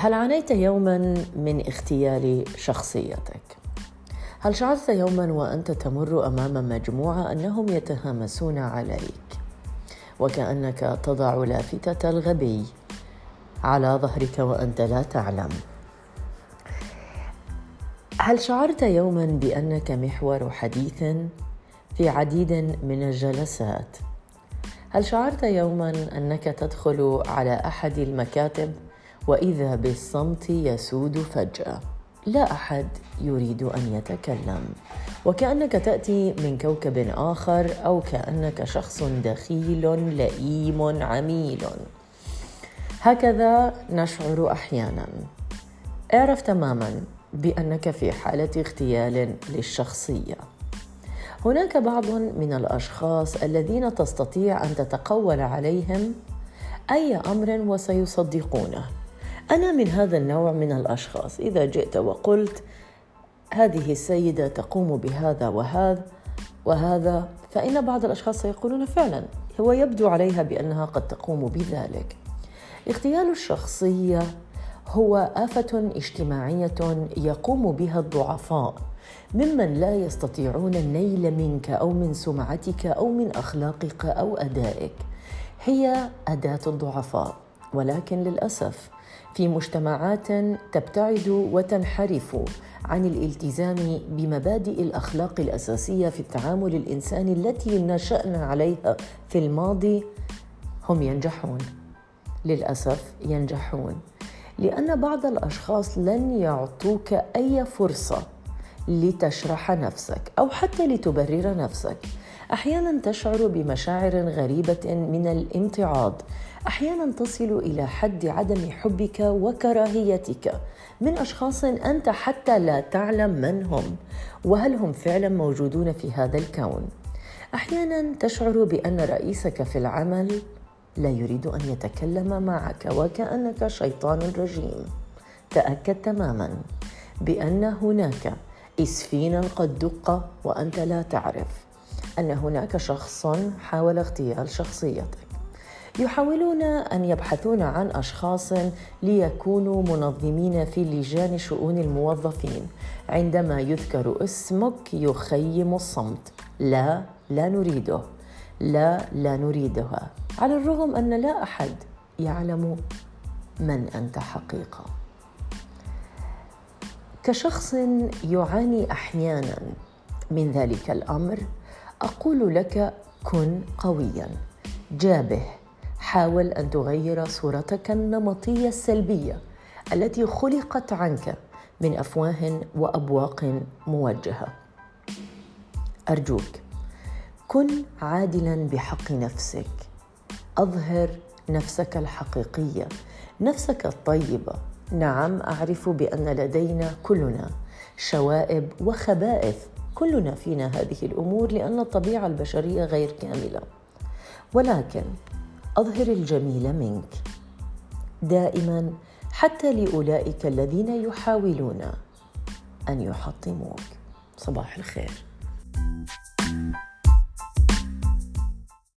هل عانيت يوما من اغتيال شخصيتك؟ هل شعرت يوما وأنت تمر أمام مجموعة أنهم يتهامسون عليك؟ وكأنك تضع لافتة الغبي على ظهرك وأنت لا تعلم. هل شعرت يوما بأنك محور حديث في عديد من الجلسات؟ هل شعرت يوما أنك تدخل على أحد المكاتب؟ واذا بالصمت يسود فجأة. لا أحد يريد أن يتكلم. وكأنك تأتي من كوكب آخر أو كأنك شخص دخيل لئيم عميل. هكذا نشعر أحيانا. اعرف تماما بأنك في حالة اغتيال للشخصية. هناك بعض من الأشخاص الذين تستطيع أن تتقول عليهم أي أمر وسيصدقونه. أنا من هذا النوع من الأشخاص. إذا جئت وقلت هذه السيدة تقوم بهذا وهذا وهذا فإن بعض الأشخاص سيقولون فعلا هو يبدو عليها بأنها قد تقوم بذلك. اغتيال الشخصيه هو آفة اجتماعية يقوم بها الضعفاء ممن لا يستطيعون النيل منك أو من سمعتك أو من أخلاقك أو أدائك. هي أداة الضعفاء ولكن للأسف في مجتمعات تبتعد وتنحرف عن الالتزام بمبادئ الأخلاق الأساسية في التعامل الانساني التي نشأنا عليها في الماضي. هم ينجحون. للأسف ينجحون. لأن بعض الأشخاص لن يعطوك أي فرصة لتشرح نفسك أو حتى لتبرر نفسك. أحيانا تشعر بمشاعر غريبة من الامتعاض أحيانا تصل إلى حد عدم حبك وكراهيتك. من أشخاص أنت حتى لا تعلم من هم وهل هم فعلا موجودون في هذا الكون؟ أحيانا تشعر بأن رئيسك في العمل لا يريد أن يتكلم معك وكأنك شيطان رجيم. تأكد تماما بأن هناك اسفينا قد دق وأنت لا تعرف. أن هناك شخص حاول اغتيال شخصيتك يحاولون أن يبحثون عن أشخاص ليكونوا منظمين في لجان شؤون الموظفين. عندما يذكر اسمك يخيم الصمت. لا لا نريده. لا لا نريدها. على الرغم أن لا أحد يعلم من أنت حقيقة. كشخص يعاني أحيانا من ذلك الأمر أقول لك كن قويا. جابه حاول أن تغير صورتك النمطية السلبية التي خلقت عنك من أفواه وأبواق موجهة. أرجوك كن عادلا بحق نفسك. أظهر نفسك الحقيقية نفسك الطيبة. نعم أعرف بأن لدينا كلنا شوائب وخبائث كلنا فينا هذه الأمور لأن الطبيعة البشرية غير كاملة. ولكن أظهر الجميل منك. دائما حتى لأولئك الذين يحاولون أن يحطموك. صباح الخير.